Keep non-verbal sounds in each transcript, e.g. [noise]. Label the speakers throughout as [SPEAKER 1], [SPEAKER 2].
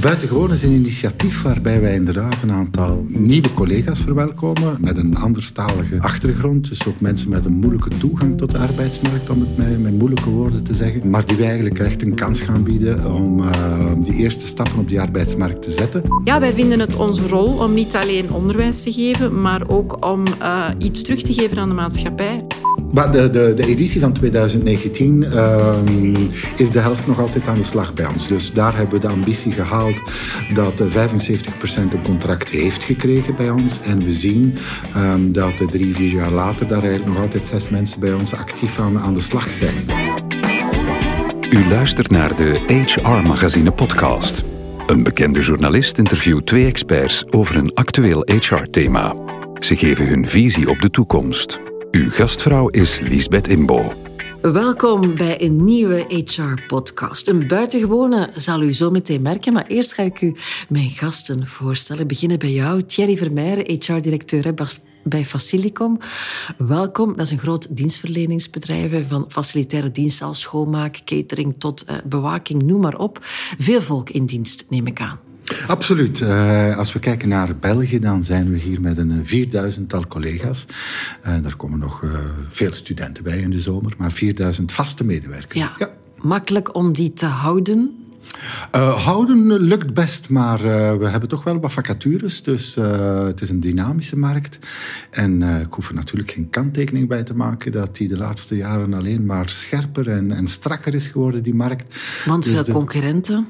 [SPEAKER 1] Buitengewoon is een initiatief waarbij wij inderdaad een aantal nieuwe collega's verwelkomen met een anderstalige achtergrond. Dus ook mensen met een moeilijke toegang tot de arbeidsmarkt, om het met, met moeilijke woorden te zeggen. Maar die wij eigenlijk echt een kans gaan bieden om uh, die eerste stappen op die arbeidsmarkt te zetten.
[SPEAKER 2] Ja, wij vinden het onze rol om niet alleen onderwijs te geven, maar ook om uh, iets terug te geven aan de maatschappij.
[SPEAKER 1] Maar de, de, editie van 2019 uh, is de helft nog altijd aan de slag bij ons. Dus daar hebben we de ambitie gehaald dat 75% een contract heeft gekregen bij ons. En we zien um, dat drie, vier jaar later daar eigenlijk nog altijd zes mensen bij ons actief aan, aan de slag zijn.
[SPEAKER 3] U luistert naar de HR Magazine podcast. Een bekende journalist interviewt twee experts over een actueel HR-thema. Ze geven hun visie op de toekomst. Uw gastvrouw is Lisbeth Imbo.
[SPEAKER 4] Welkom bij een nieuwe HR-podcast. Een buitengewone zal u zo meteen merken, maar eerst ga ik u mijn gasten voorstellen. Beginnen bij jou, Thierry Vermeijeren, HR-directeur bij Facilicom. Welkom, dat is een groot dienstverleningsbedrijf van facilitaire diensten als schoonmaak, catering tot uh, bewaking, noem maar op. Veel volk in dienst, neem ik aan.
[SPEAKER 1] Absoluut. Uh, als we kijken naar België, dan zijn we hier met een vierduizendtal collega's. Uh, daar komen nog uh, veel studenten bij in de zomer, maar 4000 vaste medewerkers.
[SPEAKER 4] Ja. ja. Makkelijk om die te houden?
[SPEAKER 1] Uh, houden lukt best, maar uh, we hebben toch wel wat vacatures. Dus uh, het is een dynamische markt. En ik hoef er natuurlijk geen kanttekening bij te maken dat die de laatste jaren alleen maar scherper en, en strakker is geworden, die markt.
[SPEAKER 4] Want dus veel de... concurrenten?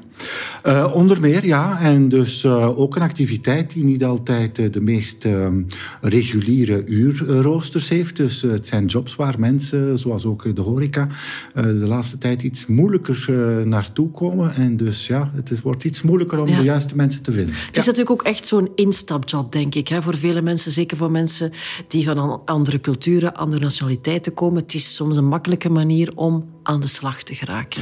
[SPEAKER 1] onder meer, ja. En dus ook een activiteit die niet altijd de meest reguliere uurroosters heeft. Dus het zijn jobs waar mensen, zoals ook de horeca, de laatste tijd iets moeilijker naartoe komen. En dus ja, het is, wordt iets moeilijker om ja. de juiste mensen te vinden.
[SPEAKER 4] Het is natuurlijk ook echt zo'n instapjob, denk ik. Hè, voor vele mensen, zeker voor mensen die van andere culturen, andere nationaliteiten komen. Het is soms een makkelijke manier om aan de slag te geraken.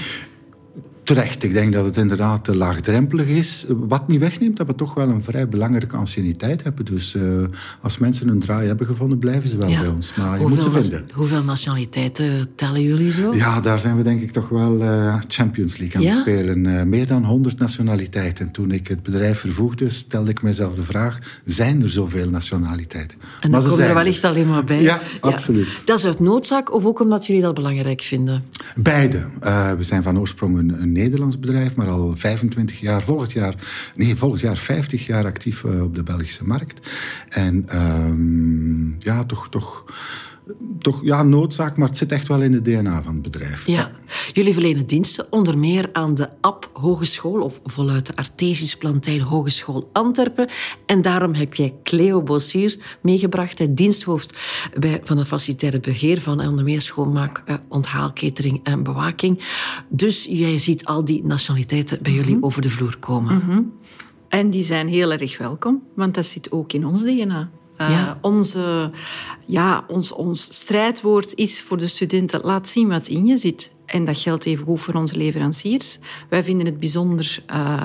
[SPEAKER 1] Terecht. Ik denk dat het inderdaad te laagdrempelig is. Wat niet wegneemt dat we toch wel een vrij belangrijke anciëniteit hebben. Dus uh, als mensen een draai hebben gevonden, blijven ze wel ja. bij ons. Maar je hoeveel moet ze vinden.
[SPEAKER 4] Hoeveel nationaliteiten tellen jullie zo?
[SPEAKER 1] Ja, daar zijn we denk ik toch wel uh, Champions League aan het spelen. Uh, meer dan 100 nationaliteiten. Toen ik het bedrijf vervoegde, stelde ik mezelf de vraag... zijn er zoveel nationaliteiten?
[SPEAKER 4] En dan komen er wellicht alleen maar bij.
[SPEAKER 1] Ja, absoluut.
[SPEAKER 4] Dat is uit noodzaak of ook omdat jullie dat belangrijk vinden?
[SPEAKER 1] Beide. we zijn van oorsprong een, een Nederlands bedrijf, maar al 25 jaar, volgend jaar, nee, volgend jaar 50 jaar actief uh, op de Belgische markt. En um, ja, toch, toch, toch ja, noodzaak, maar het zit echt wel in het DNA van het bedrijf.
[SPEAKER 4] Ja. Jullie verlenen diensten onder meer aan de AP Hogeschool, of voluit de Artesisch Plantijn Hogeschool Antwerpen. En daarom heb jij Cleo Bossiers meegebracht, het diensthoofd bij, van het facilitaire beheer van onder meer schoonmaak, eh, onthaal, catering en bewaking. Dus jij ziet al die nationaliteiten bij jullie mm -hmm. over de vloer komen.
[SPEAKER 2] Mm -hmm. En die zijn heel erg welkom, want dat zit ook in ons DNA. Uh, ja. onze, ja, ons, ons strijdwoord is voor de studenten: laat zien wat in je zit. En dat geldt even goed voor onze leveranciers. Wij vinden het bijzonder uh,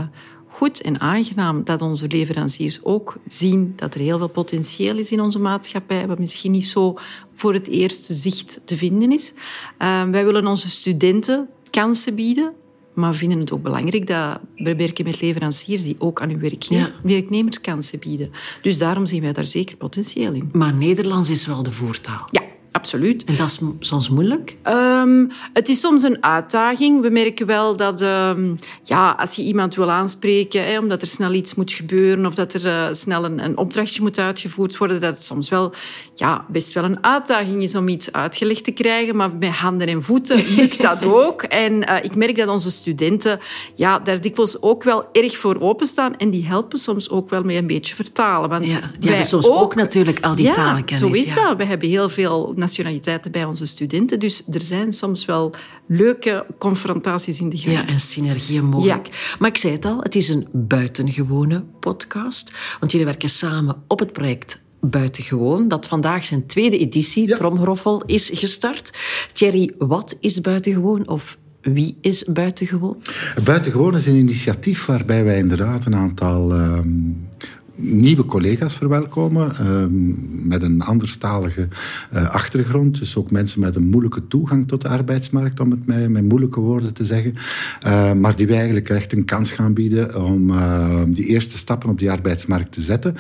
[SPEAKER 2] goed en aangenaam dat onze leveranciers ook zien dat er heel veel potentieel is in onze maatschappij, wat misschien niet zo voor het eerste zicht te vinden is. Uh, wij willen onze studenten kansen bieden maar vinden het ook belangrijk dat we werken met leveranciers die ook aan hun werkne ja. werknemers kansen bieden. Dus daarom zien wij daar zeker potentieel in.
[SPEAKER 4] Maar Nederlands is wel de voertaal.
[SPEAKER 2] Ja, absoluut.
[SPEAKER 4] En dat is soms moeilijk?
[SPEAKER 2] Um, het is soms een uitdaging. We merken wel dat um, ja, als je iemand wil aanspreken, hè, omdat er snel iets moet gebeuren of dat er uh, snel een, een, opdrachtje moet uitgevoerd worden, dat het soms wel ja, best wel een uitdaging is om iets uitgelegd te krijgen. Maar met handen en voeten [laughs] lukt dat ook. En uh, ik merk dat onze studenten ja, daar dikwijls ook wel erg voor openstaan. En die helpen soms ook wel met een beetje vertalen. Want
[SPEAKER 4] ja, die hebben soms ook, ook, natuurlijk al die
[SPEAKER 2] ja,
[SPEAKER 4] talenkennis.
[SPEAKER 2] Zo is ja. dat. We hebben heel veel nationaliteiten bij onze studenten. Dus er zijn soms wel leuke confrontaties in de gang.
[SPEAKER 4] Ja, en synergieën mogelijk. Ja. Maar ik zei het al, het is een buitengewone podcast. Want jullie werken samen op het project Buitengewoon, dat vandaag zijn tweede editie, ja. Tromgeroffel, is gestart. Thierry, wat is Buitengewoon of wie is Buitengewoon?
[SPEAKER 1] Buitengewoon is een initiatief waarbij wij inderdaad een aantal um, nieuwe collega's verwelkomen ehm, met een anderstalige uh, achtergrond. Dus ook mensen met een moeilijke toegang tot de arbeidsmarkt, om het met, met moeilijke woorden te zeggen. Uh, maar die wij eigenlijk echt een kans gaan bieden om uh, die eerste stappen op die arbeidsmarkt te zetten.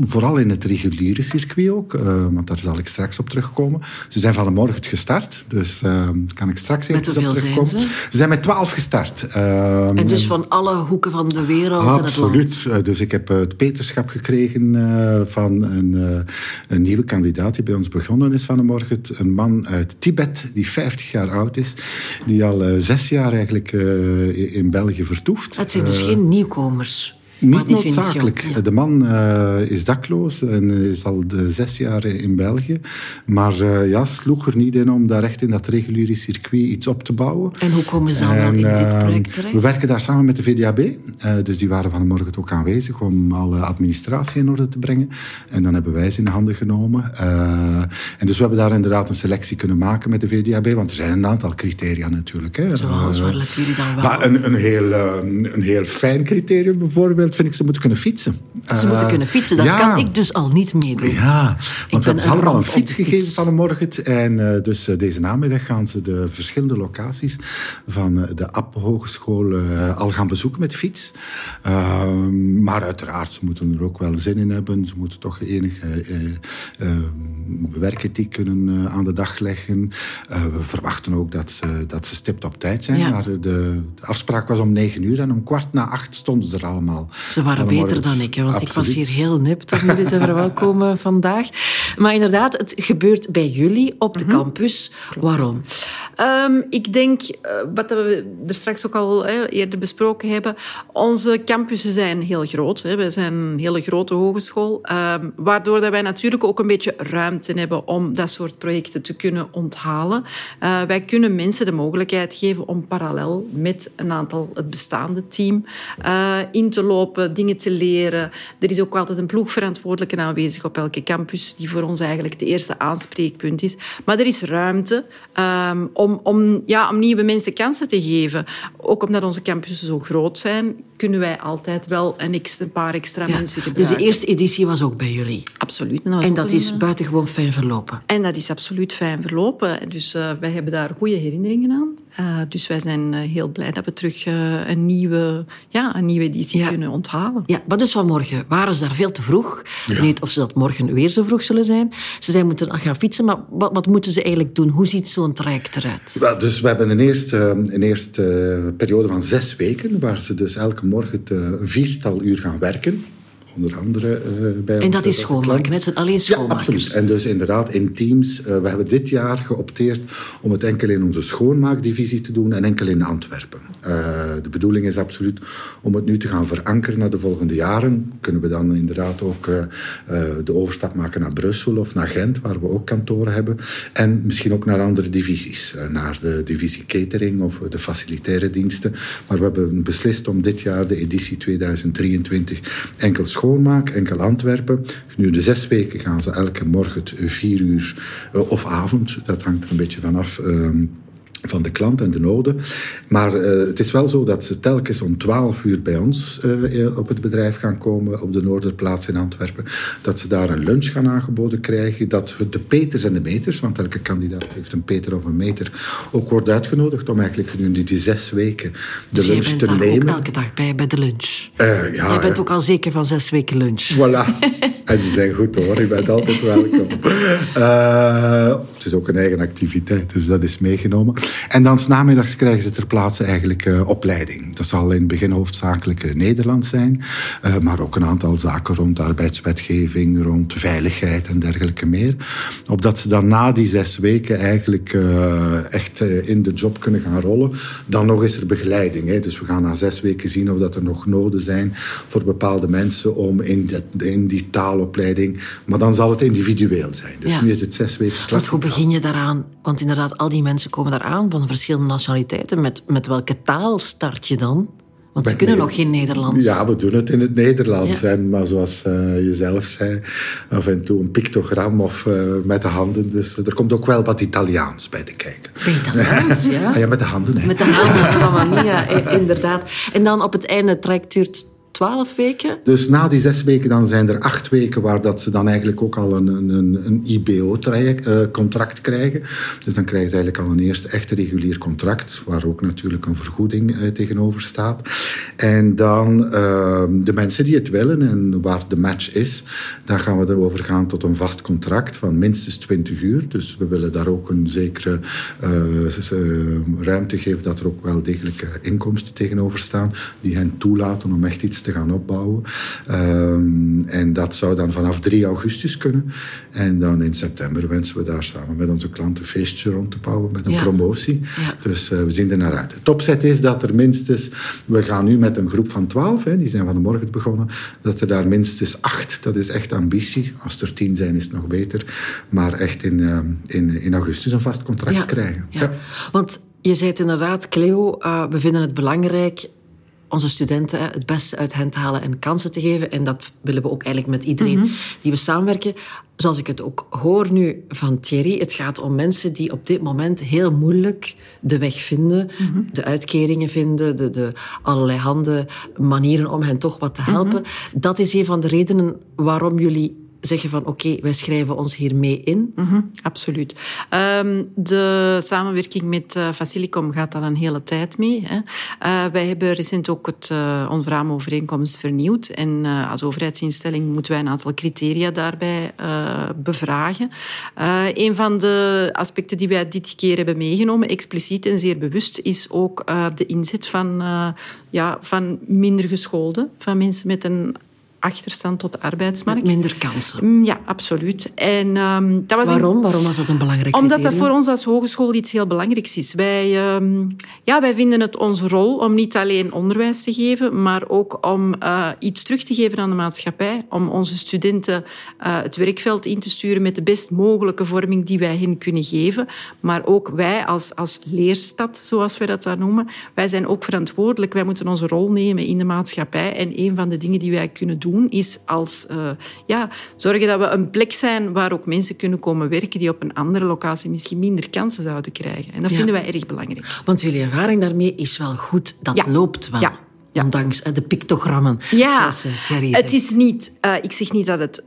[SPEAKER 1] Vooral in het reguliere circuit ook, uh, want daar zal ik straks op terugkomen. Ze zijn vanmorgen gestart, dus uh, kan ik straks even
[SPEAKER 4] met hoeveel
[SPEAKER 1] op terugkomen.
[SPEAKER 4] Zijn ze?
[SPEAKER 1] ze zijn met twaalf gestart. Uh,
[SPEAKER 4] en dus van alle hoeken van de wereld
[SPEAKER 1] absoluut.
[SPEAKER 4] en het land?
[SPEAKER 1] Absoluut. Dus ik heb het peterschap gekregen van een, een, nieuwe kandidaat die bij ons begonnen is vanmorgen. Een man uit Tibet, die 50 jaar oud is, die al zes jaar eigenlijk in België vertoeft.
[SPEAKER 4] Het zijn dus geen nieuwkomers?
[SPEAKER 1] Niet noodzakelijk. De man uh, is dakloos en is al de zes jaar in België. Maar uh, ja, sloeg er niet in om daar echt in dat reguliere circuit iets op te bouwen.
[SPEAKER 4] En hoe komen ze dan wel in dit project terecht?
[SPEAKER 1] We werken daar samen met de VDAB. Uh, dus die waren vanmorgen ook aanwezig om alle administratie in orde te brengen. En dan hebben wij ze in de handen genomen. en dus we hebben daar inderdaad een selectie kunnen maken met de VDAB. Want er zijn een aantal criteria natuurlijk. Hè.
[SPEAKER 4] Zoals, waar letten jullie dan wel
[SPEAKER 1] maar een, een, heel, een heel fijn criterium bijvoorbeeld vind ik, ze moeten kunnen fietsen.
[SPEAKER 4] Ze moeten kunnen fietsen, dat ja. kan ik dus al niet meedoen.
[SPEAKER 1] Ja, want we hebben allemaal een fiets gegeven vanmorgen. En uh, dus uh, deze namiddag gaan ze de verschillende locaties van de App Hogeschool al gaan bezoeken met fiets. Ehm, maar uiteraard, ze moeten er ook wel zin in hebben. Ze moeten toch enige werkethiek kunnen aan de dag leggen. we verwachten ook dat ze, dat ze stipt op tijd zijn. Ja. Maar de, de, afspraak was om negen uur en om kwart na acht stonden ze er allemaal.
[SPEAKER 4] Ze waren beter dan ik, hè, want Absoluut. ik was hier heel nipt om jullie te verwelkomen [laughs] vandaag. Maar inderdaad, het gebeurt bij jullie op de mm -hmm. campus. Klopt. Waarom?
[SPEAKER 2] Um, ik denk, uh, wat we er straks ook al eerder besproken hebben, onze campussen zijn heel groot. Wij zijn een hele grote hogeschool, um, waardoor dat wij natuurlijk ook een beetje ruimte hebben om dat soort projecten te kunnen onthalen. Uh, wij kunnen mensen de mogelijkheid geven om parallel met een aantal het bestaande team uh, in te lopen, dingen te leren. Er is ook altijd een ploegverantwoordelijke aanwezig op elke campus, die voor ons eigenlijk het eerste aanspreekpunt is. Maar er is ruimte um, om, om, ja, om nieuwe mensen kansen te geven. Ook omdat onze campussen zo groot zijn, kunnen wij altijd wel een, extra, een paar extra ja, mensen gebruiken.
[SPEAKER 4] Dus de eerste editie was ook bij jullie?
[SPEAKER 2] Absoluut.
[SPEAKER 4] En dat, en dat is een, buitengewoon fijn verlopen?
[SPEAKER 2] En dat is absoluut fijn verlopen. Dus uh, wij hebben daar goede herinneringen aan. Uh, dus wij zijn uh, heel blij dat we terug uh, een, nieuwe, ja, een nieuwe editie ja. kunnen onthalen.
[SPEAKER 4] Ja, maar dus vanmorgen waren ze daar veel te vroeg. Ja. Niet of ze dat morgen weer zo vroeg zullen zijn. Ze zijn moeten gaan fietsen, maar wat, wat moeten ze eigenlijk doen? Hoe ziet zo'n traject eruit?
[SPEAKER 1] Well, dus we hebben een eerste, een eerste periode van zes weken, waar ze dus elke morgen een viertal uur gaan werken onder andere uh, bij
[SPEAKER 4] En dat is schoonmaken, het zijn alleen schoonmakers.
[SPEAKER 1] Ja, absoluut. En dus inderdaad in teams. Uh, we hebben dit jaar geopteerd om het enkel in onze schoonmaakdivisie te doen en enkel in Antwerpen. Uh, de bedoeling is absoluut om het nu te gaan verankeren naar de volgende jaren. Kunnen we dan inderdaad ook de overstap maken naar Brussel of naar Gent, waar we ook kantoren hebben. En misschien ook naar andere divisies. naar de divisie catering of de facilitaire diensten. Maar we hebben beslist om dit jaar de editie 2023 enkel schoon schoonmaak, enkel Antwerpen. Nu de zes weken gaan ze elke morgen vier uur of avond, dat hangt er een beetje vanaf. Uh, van de klant en de noden. Maar uh, het is wel zo dat ze telkens om 12 uur bij ons uh, op het bedrijf gaan komen, op de Noorderplaats in Antwerpen. Dat ze daar een lunch gaan aangeboden krijgen. Dat de peters en de meters, want elke kandidaat heeft een peter of een meter, ook wordt uitgenodigd om eigenlijk gedurende die zes weken de
[SPEAKER 4] dus
[SPEAKER 1] lunch te nemen.
[SPEAKER 4] Elke dag bij, bij de lunch.
[SPEAKER 1] Uh, ja,
[SPEAKER 4] je bent ook al zeker van zes weken lunch.
[SPEAKER 1] Voilà. [laughs] en die zijn goed hoor, je bent altijd welkom. [laughs] het is ook een eigen activiteit, dus dat is meegenomen. En dan namiddags krijgen ze ter plaatse eigenlijk uh, opleiding. Dat zal in het begin hoofdzakelijk uh, Nederlands zijn, uh, maar ook een aantal zaken rond arbeidswetgeving, rond veiligheid en dergelijke meer. Opdat ze dan na die zes weken eigenlijk echt in de job kunnen gaan rollen. Dan nog is er begeleiding. Hè. Dus we gaan na zes weken zien of dat er nog noden zijn voor bepaalde mensen om in, de, in die taalopleiding. Maar dan zal het individueel zijn. Dus
[SPEAKER 4] ja.
[SPEAKER 1] nu is het zes weken
[SPEAKER 4] Want hoe begin je daaraan? Want inderdaad, al die mensen komen daar aan van verschillende nationaliteiten. Met, met welke taal start je dan? Want ze kunnen nog geen Nederlands.
[SPEAKER 1] Ja, we doen het in het Nederlands. Ja. En, maar zoals uh, je zelf zei, af en toe een pictogram of uh, met de handen. Dus er komt ook wel wat Italiaans bij te kijken.
[SPEAKER 4] Italiaans, [laughs] ja?
[SPEAKER 1] ah, ja, met de handen. Hè.
[SPEAKER 4] Met de handen, inderdaad. En dan op het einde trekt twaalf weken?
[SPEAKER 1] Dus na die zes weken dan zijn er acht weken waar dat ze dan eigenlijk ook al een, een, een IBO-contract krijgen. Dus dan krijgen ze eigenlijk al een eerste echte regulier contract, waar ook natuurlijk een vergoeding tegenover staat. En dan ehm, de mensen die het willen en waar de match is, dan gaan we erover gaan tot een vast contract van minstens 20 uur. Dus we willen daar ook een zekere uh, ruimte geven dat er ook wel degelijk inkomsten tegenover staan die hen toelaten om echt iets te gaan opbouwen. Ehm, en dat zou dan vanaf 3 augustus kunnen. En dan in september wensen we daar samen met onze klanten een feestje rond te bouwen met een promotie. Dus uh, we zien er naar uit. Het opzet is dat er minstens, we gaan nu met een groep van 12, hè, die zijn van de morgen begonnen, dat er daar minstens acht, dat is echt ambitie. Als er tien zijn is het nog beter. Maar echt in, uh, in, in augustus een vast contract krijgen.
[SPEAKER 4] Ja. Want je zei het inderdaad, Cleo, uh, we vinden het belangrijk onze studenten het beste uit hen te halen en kansen te geven. En dat willen we ook eigenlijk met iedereen mhm. die we samenwerken. Zoals ik het ook hoor nu van Thierry, het gaat om mensen die op dit moment heel moeilijk de weg vinden, mhm. de uitkeringen vinden, de, de allerlei handen, manieren om hen toch wat te helpen. Mhm. Dat is een van de redenen waarom jullie zeggen van oké, wij schrijven ons hiermee in?
[SPEAKER 2] Mm absoluut. Ehm, de samenwerking met uh, Facilicom gaat al een hele tijd mee. Hè. Uh, wij hebben recent ook het, uh, onze raamovereenkomst vernieuwd. En als overheidsinstelling moeten wij een aantal criteria daarbij bevragen. een van de aspecten die wij dit keer hebben meegenomen, expliciet en zeer bewust, is ook de inzet van, ja, van minder geschoolden, van mensen met een achterstand tot de arbeidsmarkt.
[SPEAKER 4] Met minder kansen.
[SPEAKER 2] Mm, ja, absoluut. En, um,
[SPEAKER 4] dat was Waarom? Waarom was dat een belangrijk
[SPEAKER 2] Omdat dat voor ons als hogeschool iets heel belangrijks is. Wij, um, ja, wij vinden het onze rol om niet alleen onderwijs te geven, maar ook om uh, iets terug te geven aan de maatschappij. Om onze studenten uh, het werkveld in te sturen met de best mogelijke vorming die wij hen kunnen geven. Maar ook wij als, als leerstad, zoals wij dat dan noemen, wij zijn ook verantwoordelijk. Wij moeten onze rol nemen in de maatschappij. En een van de dingen die wij kunnen doen is als uh, ja, zorgen dat we een plek zijn waar ook mensen kunnen komen werken die op een andere locatie misschien minder kansen zouden krijgen. En dat vinden wij erg belangrijk.
[SPEAKER 4] Want jullie ervaring daarmee is wel goed. Dat loopt wel. Ja. Ondanks de pictogrammen,
[SPEAKER 2] ja,
[SPEAKER 4] zoals eh, Thierry
[SPEAKER 2] Het is niet, uh, ik zeg niet dat het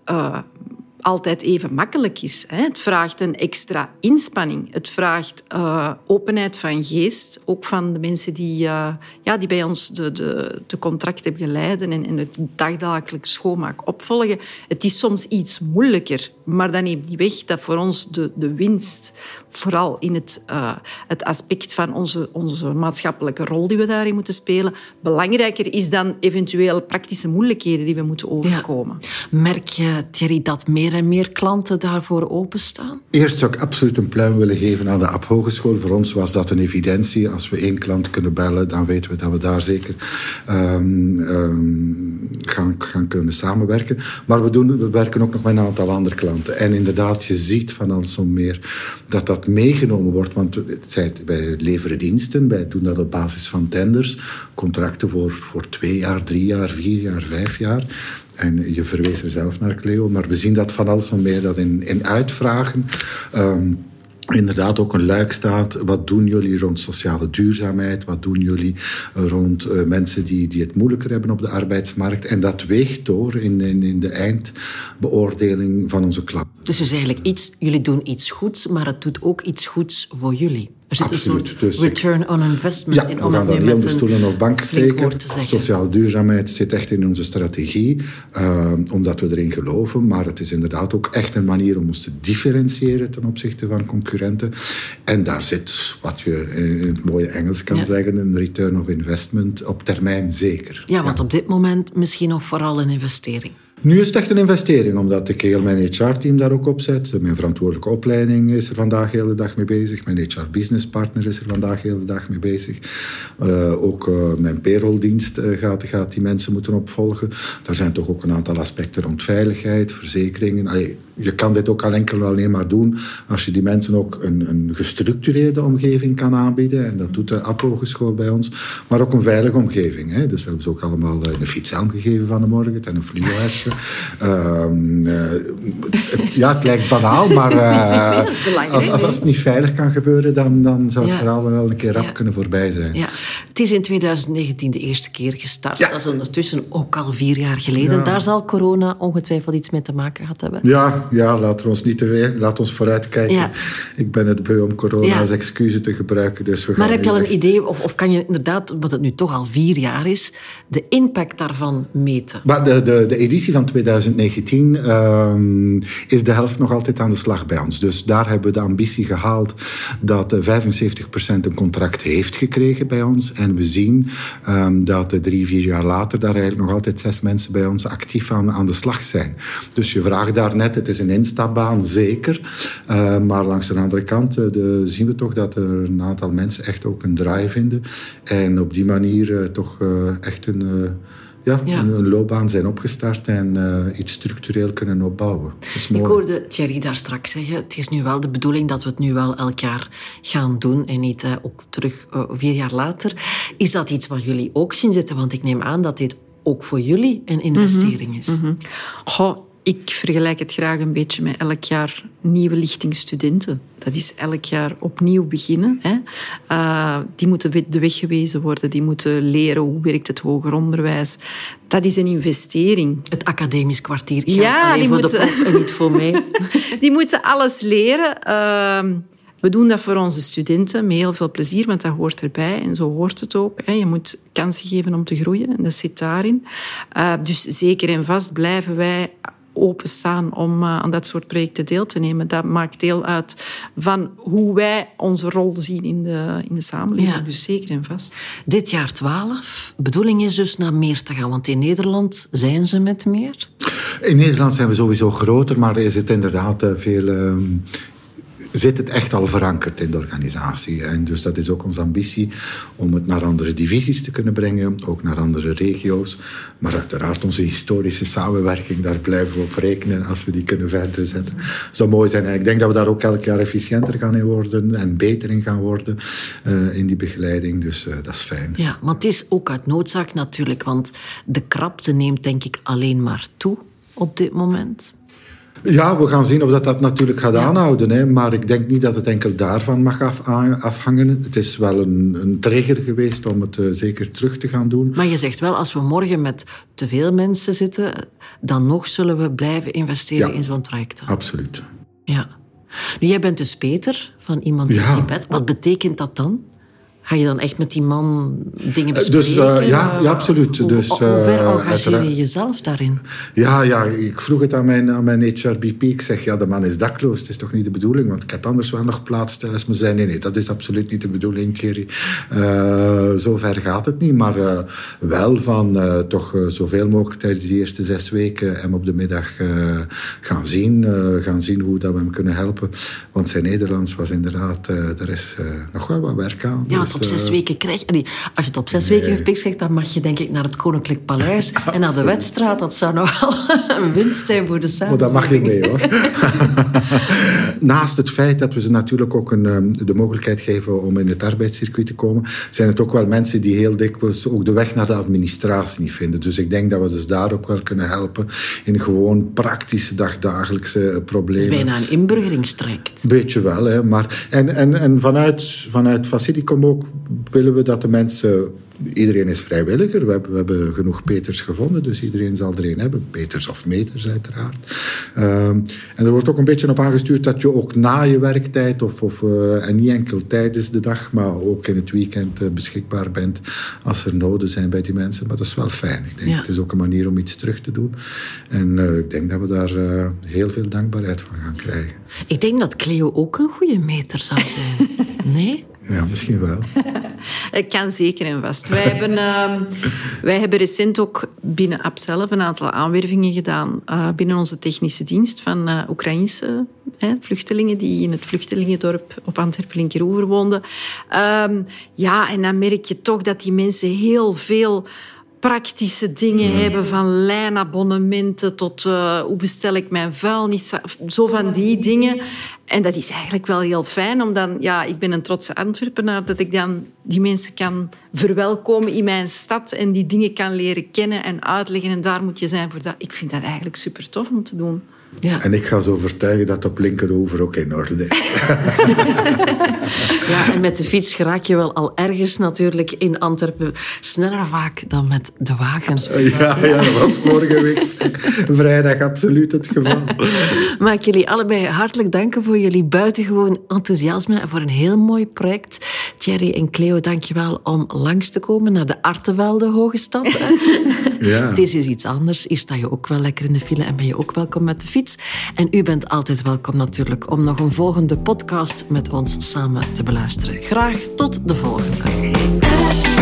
[SPEAKER 2] altijd even makkelijk is. Het vraagt een extra inspanning. Het vraagt uh, openheid van geest, ook van de mensen die, uh, ja, die bij ons de, de, de contract hebben en, en het dagdagelijks schoonmaak opvolgen. Het is soms iets moeilijker, maar dat neemt niet weg dat voor ons de, de winst, vooral in het, uh, het aspect van onze, onze maatschappelijke rol die we daarin moeten spelen, belangrijker is dan eventueel praktische moeilijkheden die we moeten overkomen.
[SPEAKER 4] Ja. Merk je, Thierry, dat meer en meer klanten daarvoor openstaan?
[SPEAKER 1] Eerst zou ik absoluut een pluim willen geven aan de App Hogeschool. Voor ons was dat een evidentie. Als we één klant kunnen bellen, dan weten we dat we daar zeker um, um, gaan, gaan kunnen samenwerken. Maar we, doen, we werken ook nog met een aantal andere klanten. En inderdaad, je ziet van al zo meer dat dat meegenomen wordt. Want wij leveren diensten, wij doen dat op basis van tenders. Contracten voor, voor twee jaar, drie jaar, vier jaar, vijf jaar. En je verwees er zelf naar, Cleo, maar we zien dat van alles nog meer dat in, in uitvragen. Um, inderdaad ook een luik staat. Wat doen jullie rond sociale duurzaamheid? Wat doen jullie rond uh, mensen die, die het moeilijker hebben op de arbeidsmarkt? En dat weegt door in, in, in de eindbeoordeling van onze klanten.
[SPEAKER 4] Dus, dus eigenlijk iets, jullie doen iets goeds, maar het doet ook iets goeds voor jullie. Er zit Absoluut. een soort dus return on investment
[SPEAKER 1] ja,
[SPEAKER 4] in.
[SPEAKER 1] we gaan dat niet onder stoelen of bank steken. Sociale duurzaamheid zit echt in onze strategie, uh, omdat we erin geloven. Maar het is inderdaad ook echt een manier om ons te differentiëren ten opzichte van concurrenten. En daar zit, wat je in het mooie Engels kan zeggen, een return of investment op termijn zeker.
[SPEAKER 4] Ja, want op dit moment misschien nog vooral een investering.
[SPEAKER 1] Nu is het echt een investering, omdat ik heel mijn HR-team daar ook op zet. Mijn verantwoordelijke opleiding is er vandaag de hele dag mee bezig. Mijn HR-business partner is er vandaag de hele dag mee bezig. Uh, ook uh, mijn payrolldienst uh, gaat, gaat die mensen moeten opvolgen. Daar zijn toch ook een aantal aspecten rond veiligheid, verzekeringen. Je kan dit ook al enkel alleen maar doen als je die mensen ook een, een gestructureerde omgeving kan aanbieden. En dat doet de APO-geschool bij ons. Maar ook een veilige omgeving. Hè. Dus we hebben ze ook allemaal een fietshelm gegeven van de morgen en een fluoresje. Ehm, ja, het lijkt banaal, maar [laughs] als, als, als, het niet veilig kan gebeuren, dan, dan zou het verhaal wel een keer rap kunnen voorbij zijn.
[SPEAKER 4] Ja. Het is in 2019 de eerste keer gestart. Dat is ondertussen ook al vier jaar geleden. Daar zal corona ongetwijfeld iets mee te maken gehad hebben.
[SPEAKER 1] Ja, ja laten we ons niet te weer, laten ons vooruitkijken. Ik ben het beu om corona als excuus te gebruiken. Dus we
[SPEAKER 4] maar heb je al een idee, of, of kan je inderdaad, wat het nu toch al vier jaar is, de impact daarvan meten?
[SPEAKER 1] Maar de, de, de editie van 2019 ehm, is de helft nog altijd aan de slag bij ons. Dus daar hebben we de ambitie gehaald dat 75% een contract heeft gekregen bij ons. En we zien um, dat drie, vier jaar later daar eigenlijk nog altijd zes mensen bij ons actief aan, aan de slag zijn. Dus je vraagt daar net, het is een instapbaan, zeker. Uh, maar langs de andere kant uh, de, zien we toch dat er een aantal mensen echt ook een draai vinden. En op die manier uh, toch echt een ja, een loopbaan zijn opgestart en uh, iets structureel kunnen opbouwen.
[SPEAKER 4] Ik hoorde Thierry daar straks zeggen, het is nu wel de bedoeling dat we het nu wel elk jaar gaan doen en niet uh, ook terug uh, vier jaar later. Is dat iets wat jullie ook zien zitten? Want ik neem aan dat dit ook voor jullie een investering is. Mm -hmm.
[SPEAKER 2] Goh, ik vergelijk het graag een beetje met elk jaar nieuwe lichting studenten. Dat is elk jaar opnieuw beginnen. Hè. Uh, die moeten de weg gewezen worden, die moeten leren hoe werkt het hoger onderwijs. Dat is een investering.
[SPEAKER 4] Het academisch kwartier geldt ja, alleen voor moeten... de prof en niet voor mij. [laughs]
[SPEAKER 2] die moeten alles leren. Uh, we doen dat voor onze studenten met heel veel plezier, want dat hoort erbij. En zo hoort het ook. Je moet kansen geven om te groeien. En dat zit daarin. Uh, dus zeker en vast blijven wij openstaan om uh, aan dat soort projecten deel te nemen. Dat maakt deel uit van hoe wij onze rol zien in de, in de samenleving. Ja. Dus zeker en vast.
[SPEAKER 4] Dit jaar 12. Bedoeling is dus naar meer te gaan, want in Nederland zijn ze met meer.
[SPEAKER 1] In Nederland zijn we sowieso groter, maar er zit inderdaad uh, veel uh, zit het echt al verankerd in de organisatie. En dus dat is ook onze ambitie om het naar andere divisies te kunnen brengen, ook naar andere regio's. Maar uiteraard onze historische samenwerking, daar blijven we op rekenen als we die kunnen verder zetten. Zou mooi zijn. En ik denk dat we daar ook elk jaar efficiënter gaan in worden en beter in gaan worden uh, in die begeleiding. Dus uh, dat is fijn.
[SPEAKER 4] Ja, maar het is ook uit noodzaak natuurlijk, want de krapte neemt denk ik alleen maar toe op dit moment.
[SPEAKER 1] Ja, we gaan zien of dat, dat natuurlijk gaat aanhouden. Hè. Maar ik denk niet dat het enkel daarvan mag af, afhangen. Het is wel een, een trigger geweest om het uh, zeker terug te gaan doen.
[SPEAKER 4] Maar je zegt wel, als we morgen met te veel mensen zitten, dan nog zullen we blijven investeren
[SPEAKER 1] ja,
[SPEAKER 4] in zo'n traject.
[SPEAKER 1] Absoluut.
[SPEAKER 4] Ja. Nu, jij bent dus Peter van iemand in ja. Tibet. Wat betekent dat dan? Ga je dan echt met die man dingen bespreken?
[SPEAKER 1] Dus, uh, ja, ja, absoluut.
[SPEAKER 4] Hoe,
[SPEAKER 1] dus,
[SPEAKER 4] hoe ver engageer je jezelf daarin?
[SPEAKER 1] Ja, ja, ik vroeg het aan mijn, aan mijn HRBP. Ik zeg, ja, de man is dakloos. Het is toch niet de bedoeling? Want ik heb anders wel nog plaats thuis. Maar zei, nee, nee, dat is absoluut niet de bedoeling, Thierry. Zo ver gaat het niet. Maar wel van toch zoveel mogelijk tijdens die eerste zes weken hem op de middag gaan zien. gaan zien hoe dat we hem kunnen helpen. Want zijn Nederlands was inderdaad, er is nog wel wat werk aan.
[SPEAKER 4] Ja, dus, op zes uh, weken krijg je... Als je het op zes nee. weken gefixt krijgt, dan mag je denk ik naar het Koninklijk Paleis [laughs] en naar de Wetstraat. Dat zou nogal [laughs] een winst zijn voor de samenleving.
[SPEAKER 1] Oh, dat mag je mee, hoor. [laughs] Naast het feit dat we ze natuurlijk ook een, de mogelijkheid geven om in het arbeidscircuit te komen, zijn het ook wel mensen die heel dikwijls ook de weg naar de administratie niet vinden. Dus ik denk dat we dus daar ook wel kunnen helpen in gewoon praktische dagdagelijkse problemen.
[SPEAKER 4] Het is bijna een inburgeringstraject.
[SPEAKER 1] Beetje wel, hè. Maar, en, en, en vanuit, vanuit Facilicum ook willen we dat de mensen iedereen is vrijwilliger. We hebben, we hebben, genoeg Peters gevonden, dus iedereen zal er een hebben. Peters of meters, uiteraard. Um, en er wordt ook een beetje op aangestuurd dat je ook na je werktijd, of, of, uh, en niet enkel tijdens de dag, maar ook in het weekend uh, beschikbaar bent als er noden zijn bij die mensen. Maar dat is wel fijn. Ik denk, ja. Het is ook een manier om iets terug te doen. En uh, ik denk dat we daar heel veel dankbaarheid van gaan krijgen.
[SPEAKER 4] Ik denk dat Cleo ook een goede meter zou zijn. [laughs] Nee?
[SPEAKER 1] Ja, misschien wel. [laughs]
[SPEAKER 2] Ik kan zeker en vast. Wij [laughs] hebben, uh, wij hebben recent ook binnen App zelf een aantal aanwervingen gedaan uh, binnen onze technische dienst van uh, Oekraïnse vluchtelingen die in het vluchtelingendorp op Antwerpen-Linkeroever woonden. Um, ja, en dan merk je toch dat die mensen heel veel praktische dingen hebben, van lijnabonnementen tot uh, hoe bestel ik mijn vuilnis, zo van die dingen. En dat is eigenlijk wel heel fijn, omdat ja, ik ben een trotse Antwerpenaar, dat ik dan die mensen kan verwelkomen in mijn stad en die dingen kan leren kennen en uitleggen. En daar moet je zijn voor dat. Ik vind dat eigenlijk super tof om te doen.
[SPEAKER 1] Ja. En ik ga zo overtuigen dat op linkerover ook in orde is. [laughs]
[SPEAKER 4] ja, en met de fiets geraak je wel al ergens natuurlijk in Antwerpen sneller vaak dan met de wagen.
[SPEAKER 1] Ja, ja dat was vorige week vrijdag absoluut het geval. [laughs]
[SPEAKER 4] Mag ik jullie allebei hartelijk danken voor jullie buitengewoon enthousiasme en voor een heel mooi project. Thierry en Cleo, dankjewel om langs te komen naar de Artevelde Hoge Stad. [laughs] ja. Het is iets anders. Hier sta je ook wel lekker in de file en ben je ook welkom met de En u bent altijd welkom natuurlijk om nog een volgende podcast met ons samen te beluisteren. Graag tot de volgende.